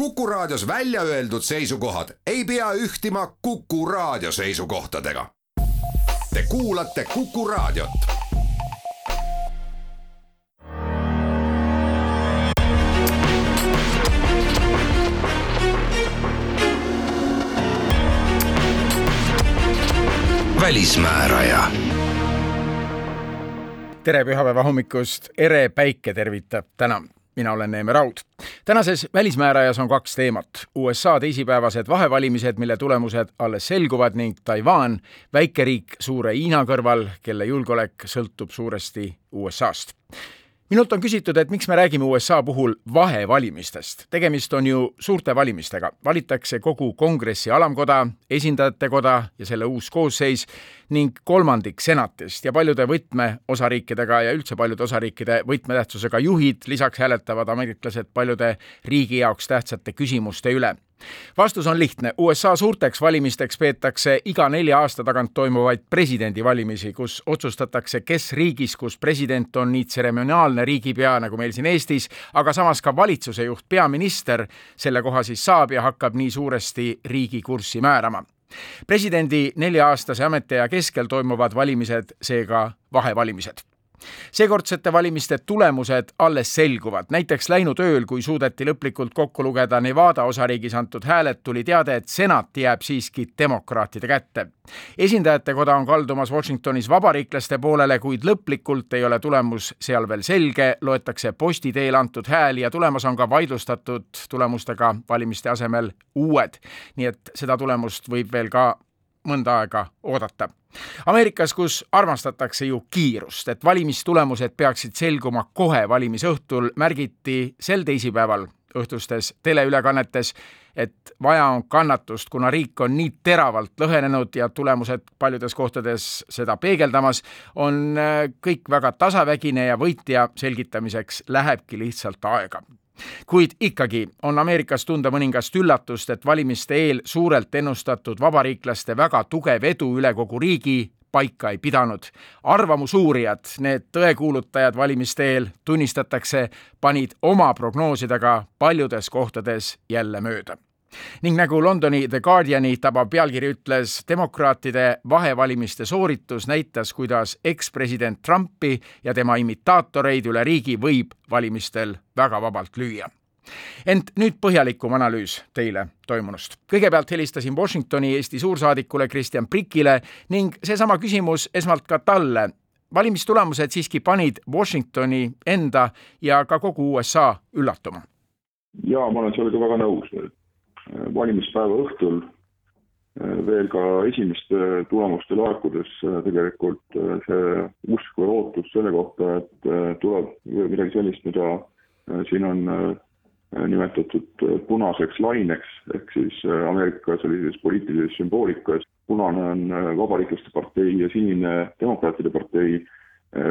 Kuku Raadios välja öeldud seisukohad ei pea ühtima Kuku Raadio seisukohtadega. Te kuulate Kuku Raadiot. välismääraja tere pühapäeva hommikust, ere päike tervitab täna mina olen Neeme Raud. tänases Välismäärajas on kaks teemat. USA teisipäevased vahevalimised, mille tulemused alles selguvad ning Taiwan, väikeriik suure Hiina kõrval, kelle julgeolek sõltub suuresti USA-st minult on küsitud, et miks me räägime USA puhul vahevalimistest. tegemist on ju suurte valimistega. valitakse kogu kongressi alamkoda, esindajate koda ja selle uus koosseis ning kolmandik senatist ja paljude võtmeosariikidega ja üldse paljude osariikide võtmetähtsusega juhid, lisaks hääletavad ameeriklased paljude riigi jaoks tähtsate küsimuste üle vastus on lihtne. USA suurteks valimisteks peetakse iga nelja aasta tagant toimuvaid presidendivalimisi, kus otsustatakse, kes riigis, kus president on nii tseremoniaalne riigipea nagu meil siin Eestis, aga samas ka valitsuse juht, peaminister, selle koha siis saab ja hakkab nii suuresti riigi kurssi määrama presidendi nelja-aastase ametiaja keskel toimuvad valimised seega vahevalimised seekordsete valimiste tulemused alles selguvad. näiteks läinud ööl, kui suudeti lõplikult kokku lugeda Nevada osariigis antud hääled, tuli teade, et senat jääb siiski demokraatide kätte. esindajate koda on kaldumas Washingtonis vabariiklaste poolele, kuid lõplikult ei ole tulemus seal veel selge, loetakse posti teel antud hääli ja tulemas on ka vaidlustatud tulemustega valimiste asemel uued. nii et seda tulemust võib veel ka mõnda aega oodata. Ameerikas, kus armastatakse ju kiirust, et valimistulemused peaksid selguma kohe valimisõhtul, märgiti sel teisipäeval õhtustes teleülekannetes, et vaja on kannatust, kuna riik on nii teravalt lõhenenud ja tulemused paljudes kohtades seda peegeldamas, on äh, kõik väga tasavägine ja võitja selgitamiseks lähebki lihtsalt aega kuid ikkagi on Ameerikas tunda mõningast üllatust, et valimiste eel suurelt ennustatud vabariiklaste väga tugev edu üle kogu riigi paika ei pidanud. arvamusuurijad, need tõekuulutajad valimiste eel, tunnistatakse, panid oma prognoosidega paljudes kohtades jälle mööda ning nagu Londoni The Guardiani tabav pealkiri ütles, demokraatide vahevalimiste sooritus näitas, kuidas ekspresident Trumpi ja tema imitaatoreid üle riigi võib valimistel väga vabalt lüüa ent nüüd põhjalikum analüüs teile toimunust. kõigepealt helistasin Washingtoni Eesti suursaadikule Kristjan Prikile ning seesama küsimus esmalt ka talle. valimistulemused siiski panid Washingtoni enda ja ka kogu USA üllatuma. jaa, ma olen sellega väga nõus, et valimispäeva õhtul äh, veel ka esimeste tulemuste laekudes äh, tegelikult äh, see usk või lootus selle kohta, et tuleb midagi sellist, mida siin on nimetatud punaseks laineks, ehk siis Ameerika sellises poliitilises sümboolikas, punane on Vabariiklaste partei ja sinine Demokraatide partei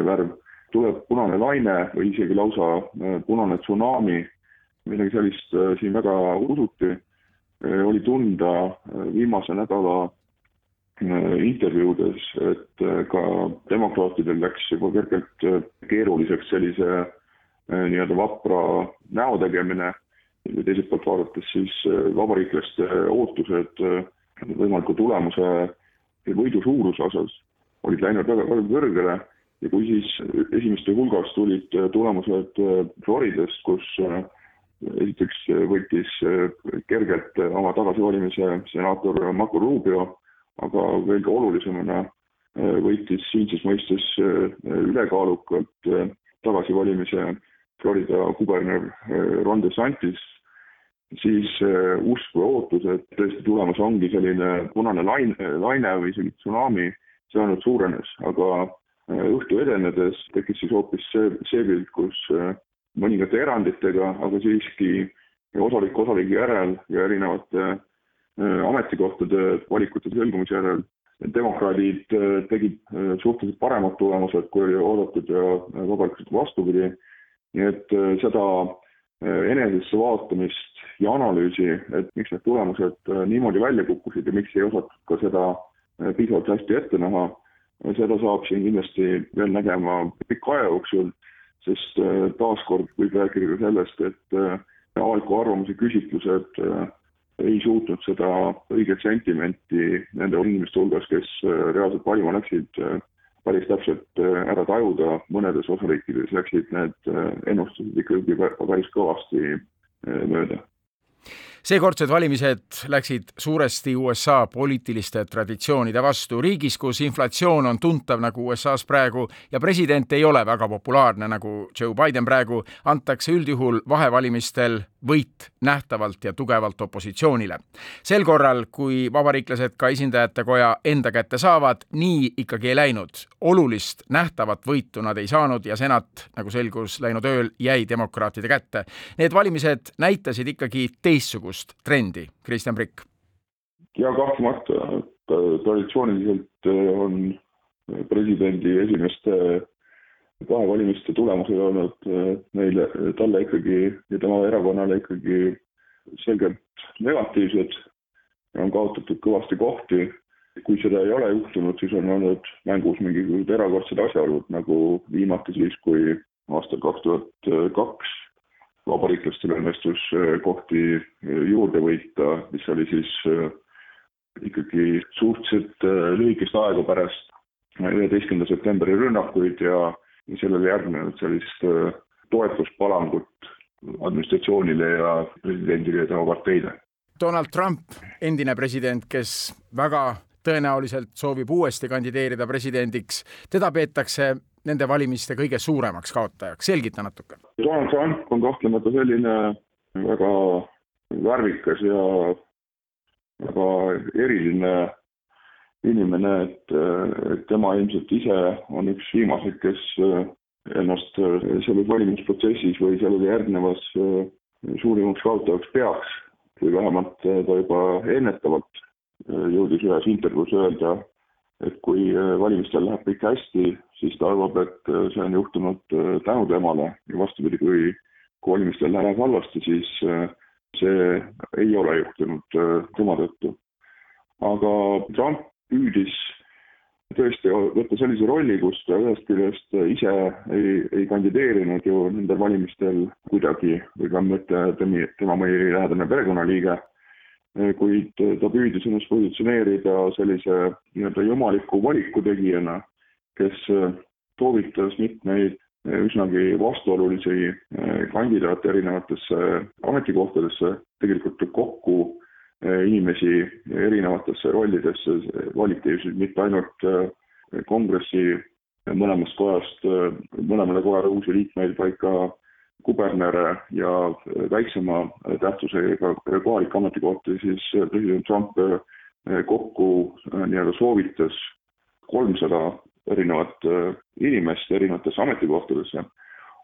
värv, tuleb punane laine või isegi lausa punane tsunami, midagi sellist siin väga usuti oli tunda äh, viimase nädala äh, intervjuudes, et ka demokraatidel läks juba kergelt keeruliseks sellise nii-öelda vapra näo tegemine. Ja teiselt poolt vaadates siis vabariiklaste ootused võimaliku tulemuse ja võidu suuruse osas olid läinud väga, väga kõrgele. Ja kui siis esimeste hulgas tulid tulemused Floridast, kus esiteks äh, võitis äh, kergelt äh, oma tagasivalimise senaator Marco Rubio, aga veelgi olulisemana võitis siinses mõistes ülekaalukalt tagasivalimise Florida kuberner Ron DeSantis, siis usk või ootus, et tõesti tulemas ongi selline punane laine, laine või isegi tsunami, see ainult suurenes, aga õhtu edenedes tekkis siis hoopis see, see pilt, kus mõningate eranditega, aga siiski osaliku osariigi järel ja erinevate äh, ametikohtade valikute selgumise järel demokraadid äh, tegid äh, suhteliselt paremad tulemused, kui oli oodatud ja vabariiklased vastupidi. nii et seda enesesse vaatamist ja analüüsi, et miks need tulemused niimoodi välja kukkusid ja miks ei osatud ka seda piisavalt hästi ette näha, seda saab siin kindlasti veel nägema pika aja jooksul sest äh, taaskord võib rääkida ka sellest, et äh, avaliku arvamuse küsitlused ei suutnud seda õiget sentimenti nende inimeste hulgas, kes reaalselt valima läksid, päris täpselt ära tajuda, mõnedes osariikides läksid need ennustused ikkagi päris kõvasti mööda seekordsed valimised läksid suuresti USA poliitiliste traditsioonide vastu. riigis, kus inflatsioon on tuntav nagu USA-s praegu ja president ei ole väga populaarne nagu Joe Biden praegu, antakse üldjuhul vahevalimistel võit nähtavalt ja tugevalt opositsioonile. sel korral, kui vabariiklased ka esindajate koja enda kätte saavad, nii ikkagi ei läinud. olulist nähtavat võitu nad ei saanud ja senat, nagu selgus läinud ööl, jäi demokraatide kätte. Need valimised näitasid ikkagi teistsugust trendi, Kristjan Prikk. ja kahtlemata traditsiooniliselt on presidendi esimeste vahevalimiste tulemused olnud äh, neile, talle ikkagi ja tema erakonnale ikkagi selgelt negatiivsed on kaotatud kõvasti kohti. kui seda ei ole juhtunud, siis on olnud mängus mingisugused erakordsed asjaolud, nagu viimati siis, kui aastal kaks tuhat kaks vabariiklastel õnnestus kohti äh, juurde võita, mis oli siis ikkagi suhteliselt lühikest aega pärast üheteistkümnenda septembri rünnakuid ja sellele järgnenud sellist toetuspalangut administratsioonile ja presidendile ja tema parteile. Donald Trump, endine president, kes väga tõenäoliselt soovib uuesti kandideerida presidendiks, teda peetakse nende valimiste kõige suuremaks kaotajaks, selgita natuke. Donald Trump on kahtlemata selline väga värvikas ja väga eriline inimene, et, et tema ilmselt ise on üks viimaseid, kes äh, ennast äh, selles valimisprotsessis või sellele järgnevas äh, suurimaks kaotajaks peaks või vähemalt ta juba ennetavalt jõudis ühes intervjuus öelda, et kui valimistel läheb kõik hästi, siis ta arvab, et see on juhtunud tänu temale ja vastupidi, kui, kui valimistel läheb halvasti, siis see ei ole juhtunud tema tõttu. aga Trump püüdis tõesti võtta sellise rolli, kus ta ühest küljest ise ei, ei kandideerinud ju nendel valimistel kuidagi või ka mitte tema, tema mõni lähedane perekonnaliige, kuid ta püüdis ennast positsioneerida sellise nii-öelda jumaliku valiku tegijana, kes soovitas mitmeid üsnagi vastuolulisi kandidaate erinevatesse ametikohtadesse tegelikult kokku inimesi erinevatesse rollidesse. Valiti mitte ainult kongressi mõlemast kojast, mõlemale kojale uusi liikmeid, vaid ka kubernere ja väiksema tähtsusega kohalikke ametikohti, siis president Trump kokku nii-öelda soovitas kolmsada erinevat inimest erinevatesse ametikohtadesse.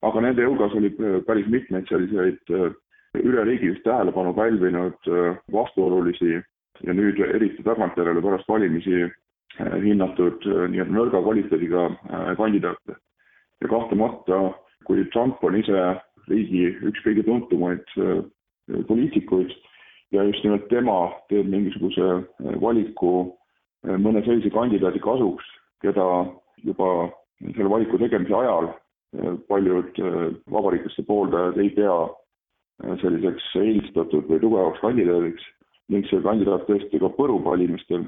aga nende hulgas oli päris mitmeid selliseid üleriigilist tähelepanu pälvinud äh, vastuolulisi ja nüüd eriti tagantjärele pärast valimisi äh, hinnatud äh, nii-öelda nõrga kvaliteediga kandidaate. ja kahtlemata, kui Trump on ise riigi üks kõige tuntumaid poliitikuid ja just nimelt tema teeb mingisuguse valiku mõne sellise kandidaadi kasuks, keda juba selle valiku tegemise ajal paljud vabariiklaste pooldajad ei pea selliseks eelistatud või tugevaks kandidaadiks ning see kandidaat tõesti ka põrub valimistel,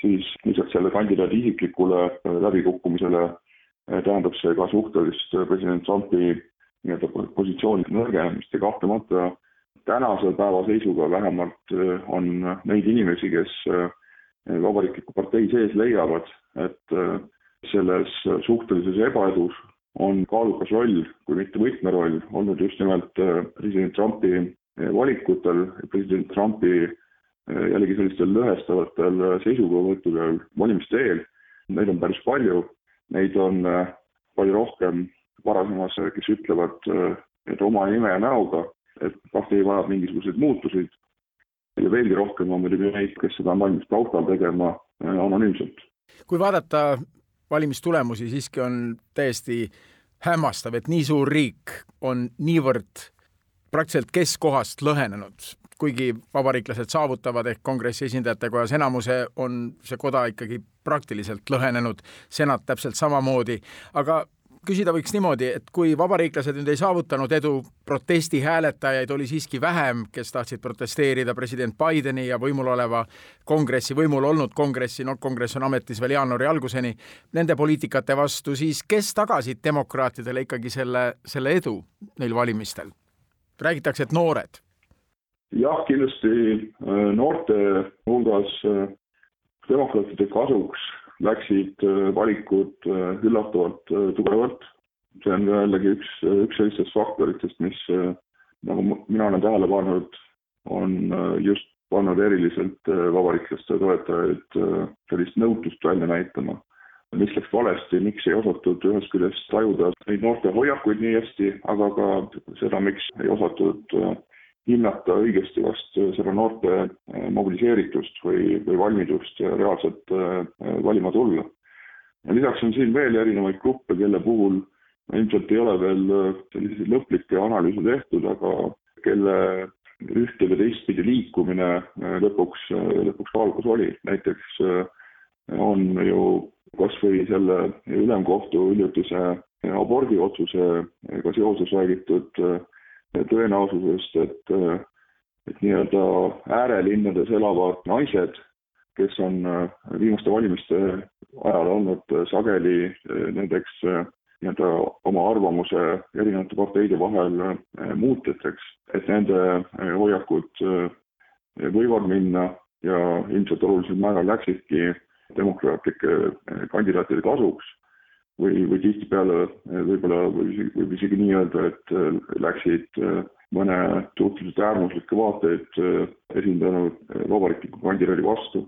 siis lisaks selle kandidaadi isiklikule äh, läbikukkumisele äh, tähendab see ka suhtelist äh, president Trumpi nii-öelda positsiooni nõrgenemist ja kahtlemata tänase päeva seisuga vähemalt on neid inimesi, kes Vabariikliku partei sees leiavad, et selles suhtelises ebaedus on kaalukas roll, kui mitte võtmeroll, olnud just nimelt president Trumpi valikutel, president Trumpi jällegi sellistel lõhestavatel seisukohavõttudel valimiste eel. Neid on päris palju, neid on palju rohkem varasemas, kes ütlevad et oma nime ja näoga, et partei vajab mingisuguseid muutuseid. ja veelgi rohkem on muidugi neid, kes seda on valmis taustal tegema anonüümselt. kui vaadata valimistulemusi siiski on täiesti hämmastav, et nii suur riik on niivõrd praktiliselt keskkohast lõhenenud, kuigi vabariiklased saavutavad ehk kongressi esindajate kojas enamuse, on see koda ikkagi praktiliselt lõhenenud, senat täpselt samamoodi, aga küsida võiks niimoodi, et kui vabariiklased nüüd ei saavutanud edu, protestihääletajaid oli siiski vähem, kes tahtsid protesteerida president Bideni ja võimul oleva kongressi, võimul olnud kongressi, noh, kongress on ametis veel jaanuari alguseni, nende poliitikate vastu, siis kes tagasid demokraatidele ikkagi selle, selle edu neil valimistel? räägitakse, et noored. Jah, kindlasti äh, noorte hulgas äh, demokraatide kasuks läksid äh, valikud üllatavalt tugevalt. see on jällegi üks, üks sellistest faktoritest, mis nagu mina olen tähele pannud, on just pannud eriliselt vabariiklaste toetajaid sellist nõutust välja näitama mis läks valesti, miks ei osatud ühest küljest tajuda neid noorte hoiakuid nii hästi, aga ka seda, miks ei osatud hinnata õigesti vast äh, seda noorte äh, mobiliseeritust või, või valmidust reaalselt valima tulla. lisaks on siin veel erinevaid gruppe, kelle puhul ilmselt ei ole veel selliseid lõplikke analüüse tehtud, aga kelle ühte või teistpidi liikumine lõpuks, lõpuks valgus oli, näiteks on ju kas või selle ülemkohtu hiljutise abordiootsusega seoses räägitud äh, tõenäosusest, et, äh, et nii-öelda äärelinnades elavad naised, kes on äh, viimaste valimiste ajal olnud sageli nendeks nii-öelda oma arvamuse erinevate parteide vahel muutjateks, et nende hoiakud võivad minna ja ilmselt olulisel määral läksidki demokraatlike kandidaatide kasuks või, või tihtipeale eh, võib-olla võib, võib isegi nii öelda, et eh, läksid mõne suhteliselt äärmuslikke vaateid esindanud vabariikliku kandidaadi vastu.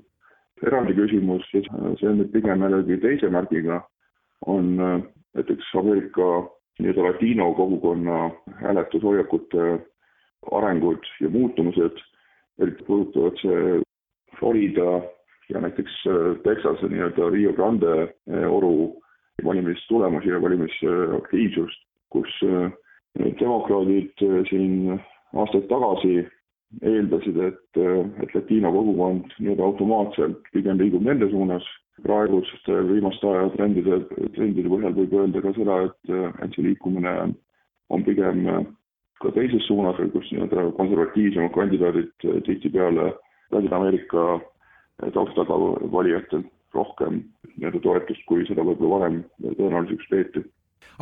eraldi küsimus, see on nüüd pigem jällegi teise märgiga, on näiteks Ameerika nii-öelda latiino kogukonna hääletushoiakute arengud ja muutumused, eriti puudutavad see Florida ja näiteks Texase nii-öelda Rio Grande oru valimistulemusi ja valimisaktiivsust, kus äh, demokraadid siin aastaid tagasi eeldasid, et, et latiino kogukond nii-öelda automaatselt pigem liigub nende suunas. praeguste viimaste aja trendide, trendide põhjal võib öelda ka seda, et, et see liikumine on pigem ka teises suunas, kus nii-öelda konservatiivsemad kandidaadid tihtipeale Ladina-Ameerika taustaga valijatel rohkem nii-öelda toetust, kui seda võib-olla varem tõenäoliseks peeti.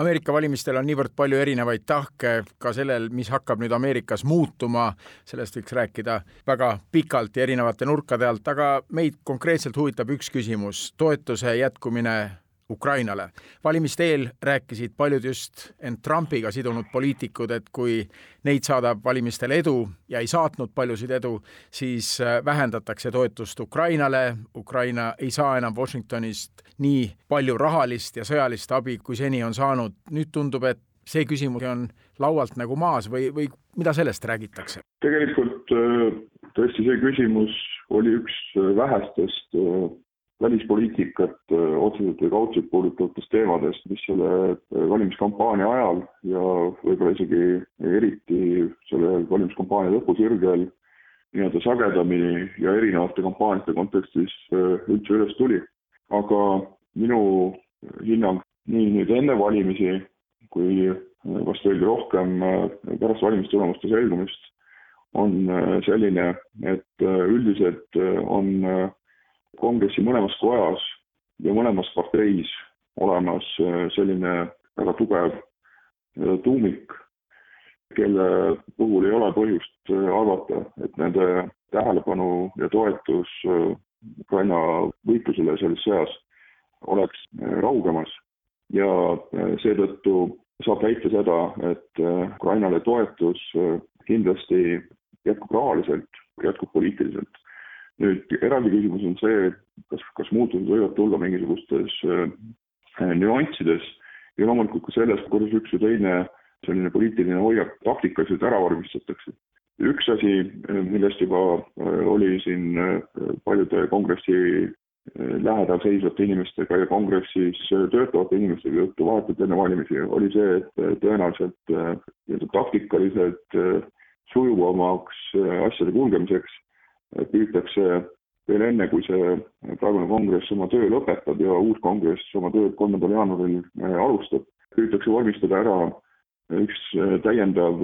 Ameerika valimistel on niivõrd palju erinevaid tahke ka sellel, mis hakkab nüüd Ameerikas muutuma, sellest võiks rääkida väga pikalt ja erinevate nurkade alt, aga meid konkreetselt huvitab üks küsimus, toetuse jätkumine Ukrainale. valimiste eel rääkisid paljud just end Trumpiga sidunud poliitikud, et kui neid saadab valimistel edu ja ei saatnud paljusid edu, siis äh, vähendatakse toetust Ukrainale, Ukraina ei saa enam Washingtonist nii palju rahalist ja sõjalist abi, kui seni on saanud. nüüd tundub, et see küsimus on laualt nagu maas või, või mida sellest räägitakse? tegelikult äh, tõesti see küsimus oli üks vähestest äh, välispoliitikat otseselt või kaudselt puudutavatest teemadest, mis selle valimiskampaania ajal ja võib-olla isegi eriti selle valimiskampaania lõpusirgel nii-öelda sagedamini ja erinevate kampaaniate kontekstis üldse üles tuli. aga minu hinnang nii nüüd enne valimisi kui vast veelgi rohkem pärast valimistulemuste selgumist on selline, et üldiselt on kongressi mõlemas kojas ja mõlemas parteis olemas äh, selline väga tugev äh, tuumik, kelle puhul ei ole põhjust äh, arvata, et nende tähelepanu ja toetus Ukraina võitlusele selles sõjas oleks raugemas. Ja seetõttu saab väita seda, et Ukrainale toetus kindlasti jätkub rahaliselt, jätkub poliitiliselt nüüd eraldi küsimus on see, kas, kas muutused võivad tulla mingisugustes äh, nüanssides ja loomulikult ka selles, kuidas üks või teine selline poliitiline hoiak taktikaliselt ära vormistatakse. üks asi, äh, millest juba äh, oli siin äh, paljude kongressi lähedal seisvate inimestega ja kongressis töötavate inimestega juttu vahetult enne valimisi, oli see, et tõenäoliselt nii-öelda taktikaliselt sujuvamaks asjade kulgemiseks püütakse veel enne, kui see praegune kongress oma töö lõpetab ja uus kongress oma tööd kolmandal jaanuaril äh, alustab, püütakse vormistada ära üks täiendav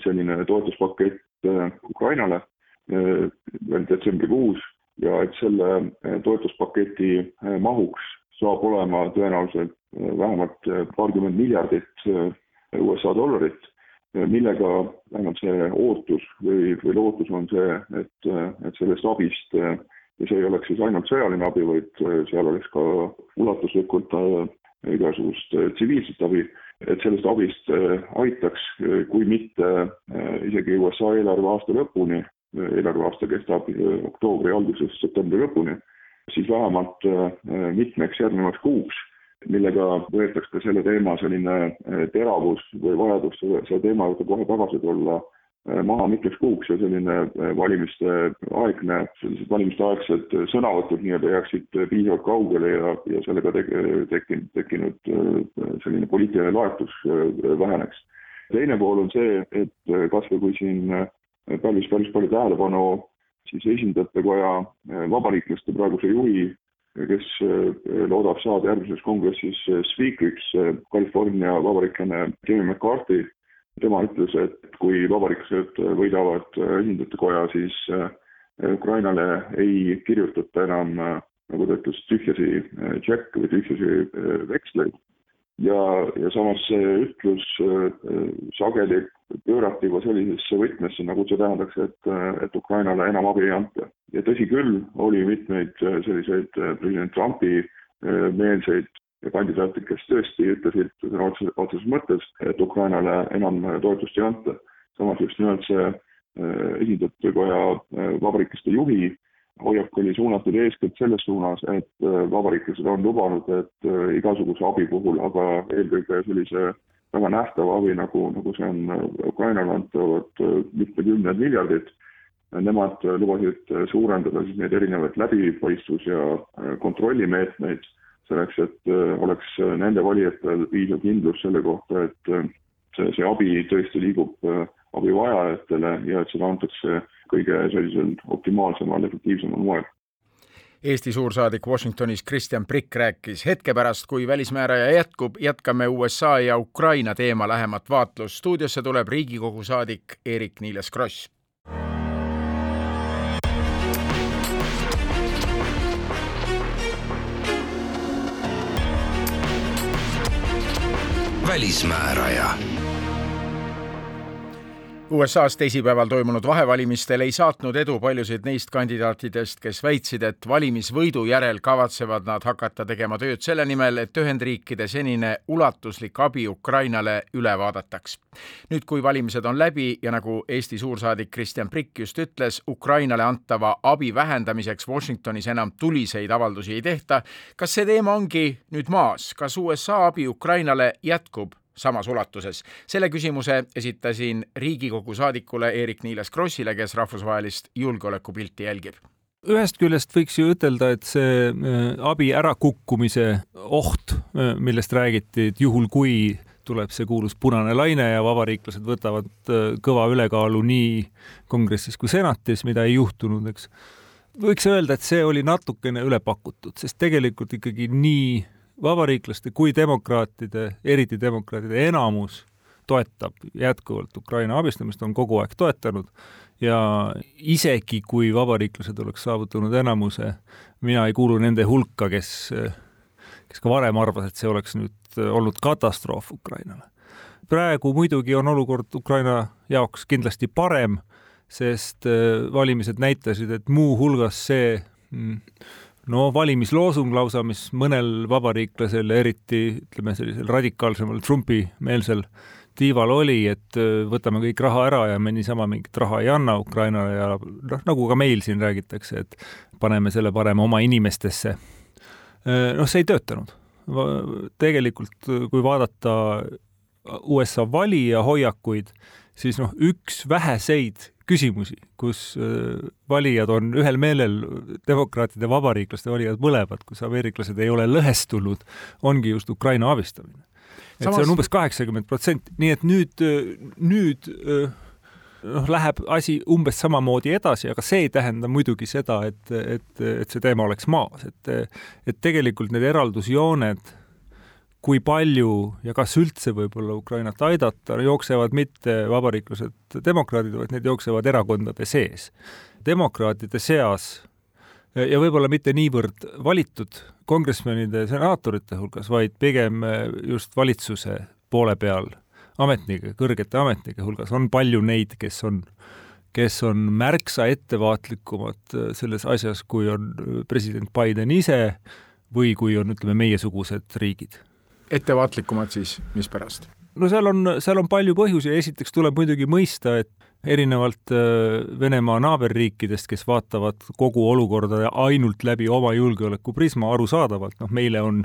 selline toetuspakett Ukrainale veel detsembrikuus ja et selle toetuspaketi mahuks saab olema tõenäoliselt vähemalt paarkümmend miljardit USA dollarit millega vähemalt see ootus või, või lootus on see, et, et sellest abist ja see ei oleks siis ainult sõjaline abi, vaid seal oleks ka ulatuslikult äh, igasugust äh, tsiviilset abi, et sellest abist äh, aitaks, kui mitte isegi USA eelarve aasta lõpuni, eelarveaasta kestab oktoobri algusest septembri lõpuni, siis vähemalt mitmeks järgnevaks kuuks millega võetakse selle teema selline eh, teravus või vajadus selle teema juurde kohe tagasi tulla eh, maha mitmeks kuuks ja selline eh, valimiste aegne, sellised valimiste aegsed sõnavõtud nii-öelda jääksid piisavalt kaugele ja, ja sellega tek-, tekkinud, tekkinud selline poliitiline laetus väheneks. teine pool on see, et kas või kui siin pälvis päris palju tähelepanu siis esindajate koja vabariiklaste praeguse juhi kes äh, loodab saada järgmises kongressis äh, spiikriks, äh, California vabariiklane Jimmy McCarthy. tema ütles, et kui vabariiklased võidavad esindajate koja, siis Ukrainale ei kirjutata enam, nagu ta ütles, tühjasi tšekke või tühjasi veksleid ja, ja samas see ütlus sageli pöörati juba sellisesse võtmesse, nagu see tähendaks, et, et Ukrainale enam abi ei anta. ja tõsi küll, oli mitmeid selliseid president Trumpi meelseid kandidaate, kes tõesti ütlesid sõna otseses, mõttes, et Ukrainale enam toetust ei anta. samas just nimelt see esindajate koja vabariiklaste juhi hoiak oli suunatud eeskätt selles suunas, et vabariiklased on lubanud, et igasuguse abi puhul, aga eelkõige sellise väga nähtav abi, nagu, nagu see on äh, Ukrainale antavad äh, mitmekümned miljardid. Nemad äh, lubasid suurendada siis neid erinevaid läbipaistvus- ja kontrollimeetmeid selleks, et oleks nende valijatel piisav kindlus selle kohta, et see, see abi tõesti liigub abivajajatele ja et seda antakse kõige sellisel optimaalsemal, efektiivsemal moel Eesti suursaadik Washingtonis Kristjan Prikk rääkis. hetke pärast, kui välismääraja jätkub, jätkame USA ja Ukraina teema lähemat vaatlust. stuudiosse tuleb Riigikogu saadik Eerik-Niiles Kross. välismääraja USA-s teisipäeval toimunud vahevalimistel ei saatnud edu paljusid neist kandidaatidest, kes väitsid, et valimisvõidu järel kavatsevad nad hakata tegema tööd selle nimel, et Ühendriikide senine ulatuslik abi Ukrainale üle vaadataks. nüüd, kui valimised on läbi ja nagu Eesti suursaadik Kristjan Prikk just ütles, Ukrainale antava abi vähendamiseks Washingtonis enam tuliseid avaldusi ei tehta, kas see teema ongi nüüd maas, kas USA abi Ukrainale jätkub samas ulatuses. selle küsimuse esitasin Riigikogu saadikule Eerik-Niiles Krossile, kes rahvusvahelist julgeolekupilti jälgib ühest küljest võiks ju ütelda, et see äh, abi ärakukkumise oht, äh, millest räägiti, et juhul kui tuleb see kuulus punane laine ja vabariiklased võtavad äh, kõva ülekaalu nii kongressis kui senatis, mida ei juhtunud, eks. võiks öelda, et see oli natukene üle pakutud, sest tegelikult ikkagi nii vabariiklaste kui demokraatide, eriti demokraatide enamus toetab jätkuvalt Ukraina abistamist, on kogu aeg toetanud ja isegi kui vabariiklased oleks saavutanud enamuse, mina ei kuulu nende hulka, kes, kes ka varem arvas, et see oleks nüüd olnud katastroof Ukrainale. praegu muidugi on olukord Ukraina jaoks kindlasti parem, sest valimised näitasid, et muuhulgas see mm, no valimisloosung lausa, mis mõnel vabariiklasel, eriti ütleme, sellisel radikaalsemal Trumpi-meelsel tiival oli, et äh, võtame kõik raha ära ja me niisama mingit raha ei anna Ukrainale ja noh, nagu ka meil siin räägitakse, et paneme selle parem oma inimestesse. Äh, noh, see ei töötanud. tegelikult, kui vaadata USA valija hoiakuid, siis noh, üks väheseid küsimusi, kus äh, valijad on ühel meelel, demokraatide, vabariiklaste valijad mõlemad, kus ameeriklased ei ole lõhestunud, ongi just Ukraina abistamine. et Samas... see on umbes kaheksakümmend protsenti, nii et nüüd, nüüd äh, noh, läheb asi umbes samamoodi edasi, aga see ei tähenda muidugi seda, et, et, et see teema oleks maas, et, et tegelikult need eraldusjooned kui palju ja kas üldse võib-olla Ukrainat aidata, jooksevad mitte vabariiklased demokraadid, vaid need jooksevad erakondade sees. demokraatide seas ja võib-olla mitte niivõrd valitud kongressmenide, senaatorite hulgas, vaid pigem just valitsuse poole peal ametnike, kõrgete ametnike hulgas on palju neid, kes on, kes on märksa ettevaatlikumad selles asjas, kui on president Biden ise või kui on, ütleme, meiesugused riigid. Ettevaatlikumad siis, mispärast? no seal on, seal on palju põhjusi, esiteks tuleb muidugi mõista, et erinevalt äh, Venemaa naaberriikidest, kes vaatavad kogu olukorda ainult läbi oma julgeolekuprisma, arusaadavalt, noh, meile on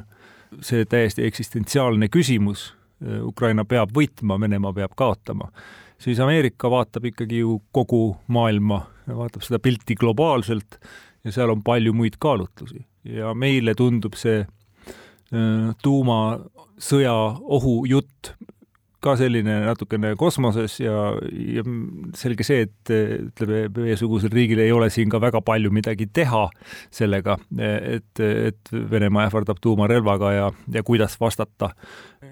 see täiesti eksistentsiaalne küsimus, äh, Ukraina peab võitma, Venemaa peab kaotama, siis Ameerika vaatab ikkagi ju kogu maailma, vaatab seda pilti globaalselt ja seal on palju muid kaalutlusi. Ja meile tundub see tuumasõja ohujutt ka selline natukene kosmoses ja, ja selge see, et ütleme, meiesugusel riigil ei ole siin ka väga palju midagi teha sellega, et, et Venemaa ähvardab tuumarelvaga ja, ja kuidas vastata.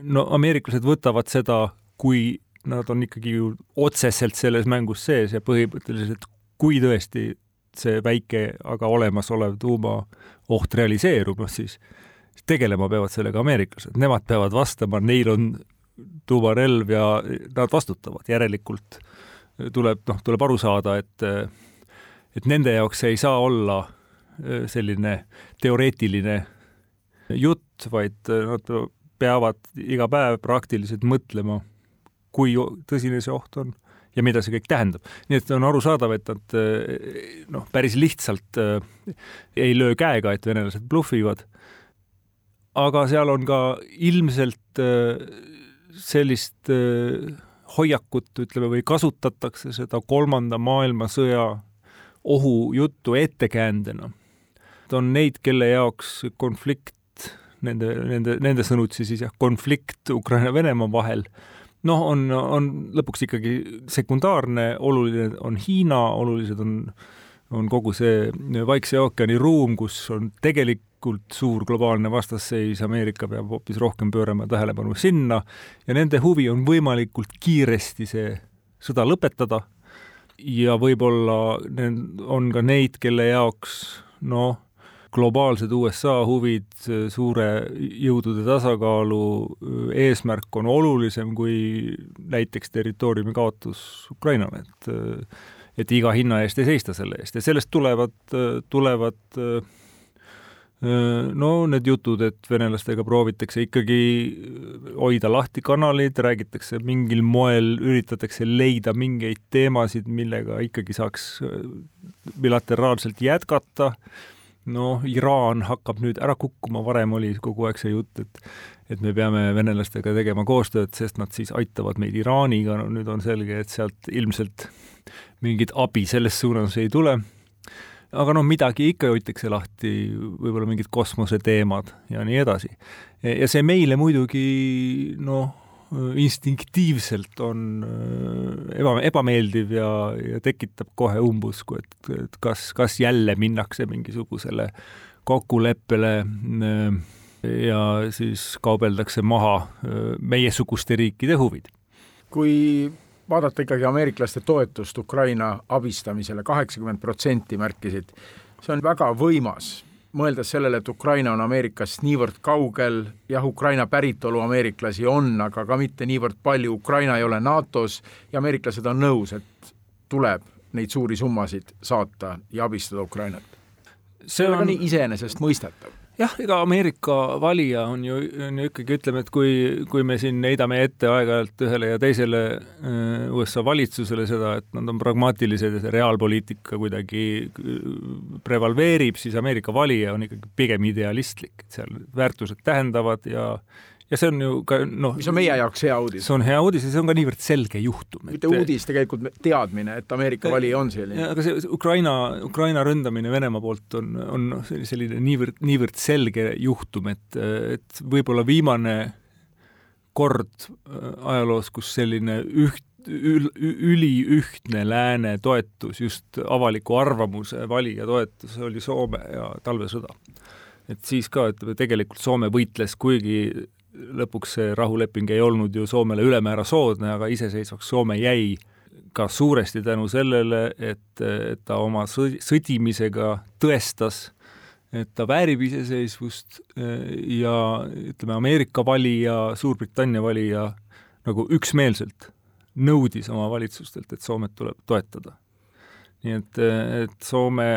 no ameeriklased võtavad seda, kui nad on ikkagi ju otseselt selles mängus sees ja põhimõtteliselt, kui tõesti see väike, aga olemasolev tuumaoht realiseerub, noh siis tegelema peavad sellega ameeriklased, nemad peavad vastama, neil on tuumarelv ja nad vastutavad, järelikult tuleb, noh, tuleb aru saada, et et nende jaoks ei saa olla äh, selline teoreetiline jutt, vaid nad peavad iga päev praktiliselt mõtlema, kui tõsine see oht on ja mida see kõik tähendab. nii et on arusaadav, et nad äh, noh, päris lihtsalt ei löö käega, et venelased blufivad, aga seal on ka ilmselt sellist äh, hoiakut, ütleme, või kasutatakse seda kolmanda maailmasõja ohujuttu ettekäändena. on neid, kelle jaoks konflikt, nende, nende, nende sõnutsi siis jah, konflikt Ukraina-Venemaa vahel, noh, on, on lõpuks ikkagi sekundaarne, oluline on Hiina, olulised on on kogu see Vaikse ookeani ruum, kus on tegelik võimalikult suur globaalne vastasseis, Ameerika peab hoopis rohkem pöörama tähelepanu sinna ja nende huvi on võimalikult kiiresti see sõda lõpetada. Ja võib-olla on ka neid, kelle jaoks noh, globaalsed USA huvid, suure jõudude tasakaalu eesmärk on olulisem kui näiteks territooriumi kaotus Ukrainale, et et iga hinna eest ei seista selle eest. Ja sellest tulevad, tulevad no need jutud, et venelastega proovitakse ikkagi hoida lahti kanaleid, räägitakse mingil moel, üritatakse leida mingeid teemasid, millega ikkagi saaks bilateraalselt jätkata, noh, Iraan hakkab nüüd ära kukkuma, varem oli kogu aeg see jutt, et et me peame venelastega tegema koostööd, sest nad siis aitavad meid Iraaniga, no nüüd on selge, et sealt ilmselt mingit abi selles suunas ei tule aga noh, midagi ikka hoitakse lahti, võib-olla mingid kosmoseteemad ja nii edasi. ja see meile muidugi noh, instinktiivselt on äh, eba, ebameeldiv ja, ja tekitab kohe umbusku, et, et kas, kas jälle minnakse mingisugusele kokkuleppele äh, ja siis kaubeldakse maha äh, meiesuguste riikide huvid. kui vaadata ikkagi ameeriklaste toetust Ukraina abistamisele, kaheksakümmend protsenti märkisid, see on väga võimas, mõeldes sellele, et Ukraina on Ameerikast niivõrd kaugel, jah, Ukraina päritolu ameeriklasi on, aga ka mitte niivõrd palju, Ukraina ei ole NATO-s ja ameeriklased on nõus, et tuleb neid suuri summasid saata ja abistada Ukrainat. see on, iseenesestmõistetav jah, ega Ameerika valija on ju, on ju ikkagi, ütleme, et kui, kui me siin heidame ette aeg-ajalt ühele ja teisele äh, USA valitsusele seda, et nad on pragmaatilised ja see reaalpoliitika kuidagi äh, prevaleerib, siis Ameerika valija on ikkagi pigem idealistlik, et seal väärtused tähendavad ja ja see on ju ka noh. mis on meie jaoks hea uudis. see on hea uudis ja see on ka niivõrd selge juhtum. mitte et... uudis, tegelikult teadmine, et Ameerika valija on selline. aga see Ukraina, Ukraina ründamine Venemaa poolt on, on noh, selline niivõrd, niivõrd selge juhtum, et, et võib-olla viimane kord äh, ajaloos, kus selline üht, üliühtne lääne toetus, just avaliku arvamuse valija toetus oli Soome ja talvesõda et siis ka, ütleme, tegelikult Soome võitles, kuigi lõpuks see rahuleping ei olnud ju Soomele ülemäära soodne, aga iseseisvaks Soome jäi ka suuresti tänu sellele, et, et ta oma sõdimisega tõestas, et ta väärib iseseisvust ja ütleme, Ameerika valija, Suurbritannia valija nagu üksmeelselt nõudis oma valitsustelt, et Soomet tuleb toetada. nii et, et Soome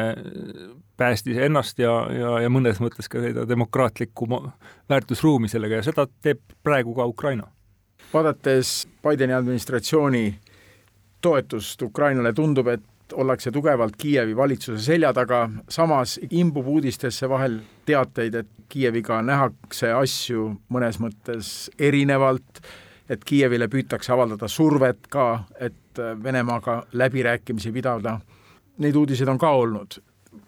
päästis ennast ja, ja, ja mõnes mõttes ka seda demokraatlikku väärtusruumi sellega ja seda teeb praegu ka Ukraina. vaadates Bideni administratsiooni toetust Ukrainale, tundub, et ollakse tugevalt Kiievi valitsuse selja taga, samas imbub uudistesse vahel teateid, et Kiieviga nähakse asju mõnes mõttes erinevalt, et Kiievile püütakse avaldada survet ka, et Venemaaga läbirääkimisi pidada. Neid uudiseid on ka olnud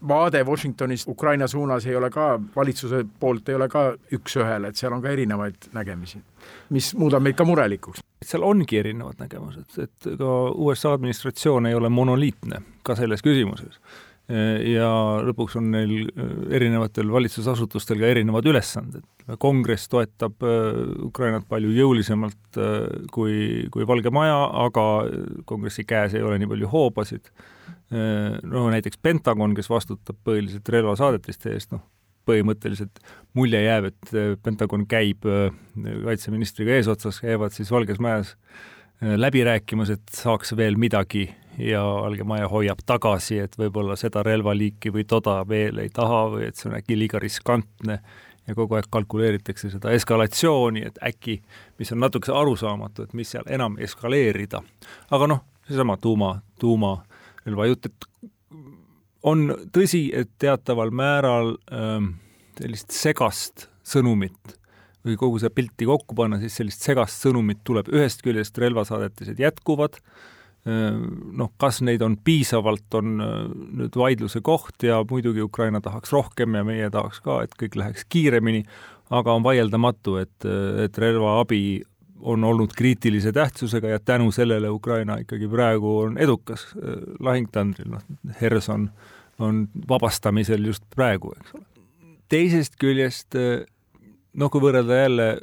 vaade Washingtonist Ukraina suunas ei ole ka, valitsuse poolt ei ole ka üks-ühele, et seal on ka erinevaid nägemisi, mis muudab meid ka murelikuks. seal ongi erinevad nägemused, et ka USA administratsioon ei ole monoliitne ka selles küsimuses. ja lõpuks on neil erinevatel valitsusasutustel ka erinevad ülesanded. kongress toetab äh, Ukrainat palju jõulisemalt äh, kui, kui Valge Maja, aga kongressi käes ei ole nii palju hoobasid no näiteks Pentagon, kes vastutab põhiliselt relvasaadetiste eest, noh, põhimõtteliselt mulje jääb, et äh, Pentagon käib äh, kaitseministriga eesotsas, käivad siis Valges Majas äh, läbi rääkimas, et saaks veel midagi ja Valge Maja hoiab tagasi, et võib-olla seda relvaliiki või toda veel ei taha või et see on äkki liiga riskantne ja kogu aeg kalkuleeritakse seda eskalatsiooni, et äkki, mis on natukese arusaamatu, et mis seal enam eskaleerida. aga noh, seesama tuuma, tuuma relvajutt, et on tõsi, et teataval määral ähm, sellist segast sõnumit või kogu seda pilti kokku panna, siis sellist segast sõnumit tuleb, ühest küljest relvasaadetised jätkuvad, ähm, noh, kas neid on piisavalt, on äh, nüüd vaidluse koht ja muidugi Ukraina tahaks rohkem ja meie tahaks ka, et kõik läheks kiiremini, aga on vaieldamatu, et, et relvaabi on olnud kriitilise tähtsusega ja tänu sellele Ukraina ikkagi praegu on edukas äh, lahingtandril, noh, Herson on vabastamisel just praegu, eks ole. teisest küljest äh, noh, kui võrrelda jälle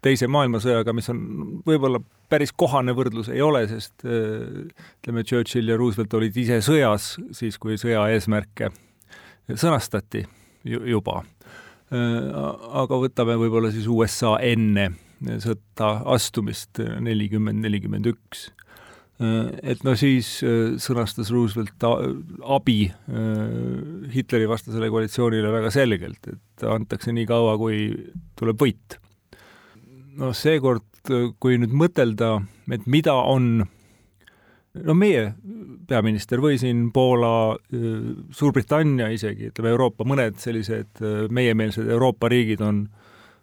Teise maailmasõjaga, mis on võib-olla päris kohane võrdlus ei ole, sest äh, ütleme, Churchill ja Roosevelt olid ise sõjas siis, kui sõja eesmärke sõnastati juba. aga võtame võib-olla siis USA enne sõtta astumist nelikümmend, nelikümmend üks. Et no siis äh, sõnastas Roosevelt abi äh, Hitleri vastasele koalitsioonile väga selgelt, et antakse nii kaua, kui tuleb võit. noh, seekord, kui nüüd mõtelda, et mida on no meie peaminister või siin Poola, äh, Suurbritannia isegi, ütleme Euroopa, mõned sellised meiemeelsed Euroopa riigid on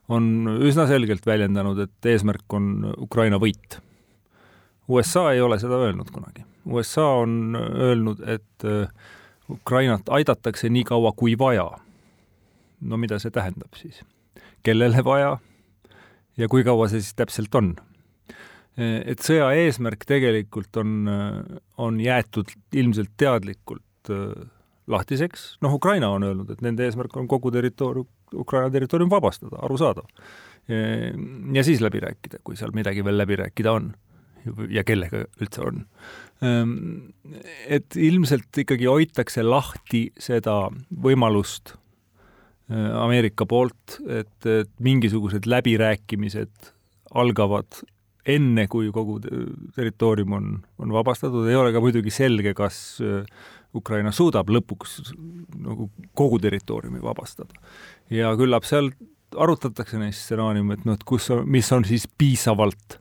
on üsna selgelt väljendanud, et eesmärk on Ukraina võit. USA ei ole seda öelnud kunagi. USA on öelnud, et äh, Ukrainat aidatakse nii kaua, kui vaja. no mida see tähendab siis? kellele vaja ja kui kaua see siis täpselt on? et sõja eesmärk tegelikult on, on jäetud ilmselt teadlikult äh, lahtiseks, noh, Ukraina on öelnud, et nende eesmärk on kogu territoorium, Ukraina territoorium vabastada, arusaadav. ja siis läbi rääkida, kui seal midagi veel läbi rääkida on ja kellega üldse on. Ehm, et ilmselt ikkagi hoitakse lahti seda võimalust äh, Ameerika poolt, et, et mingisugused läbirääkimised algavad enne, kui kogu territoorium on, on vabastatud, ei ole ka muidugi selge, kas äh, Ukraina suudab lõpuks nagu kogu territooriumi vabastada. ja küllap seal arutatakse neid stsenaariume, et noh, et kus, mis on siis piisavalt,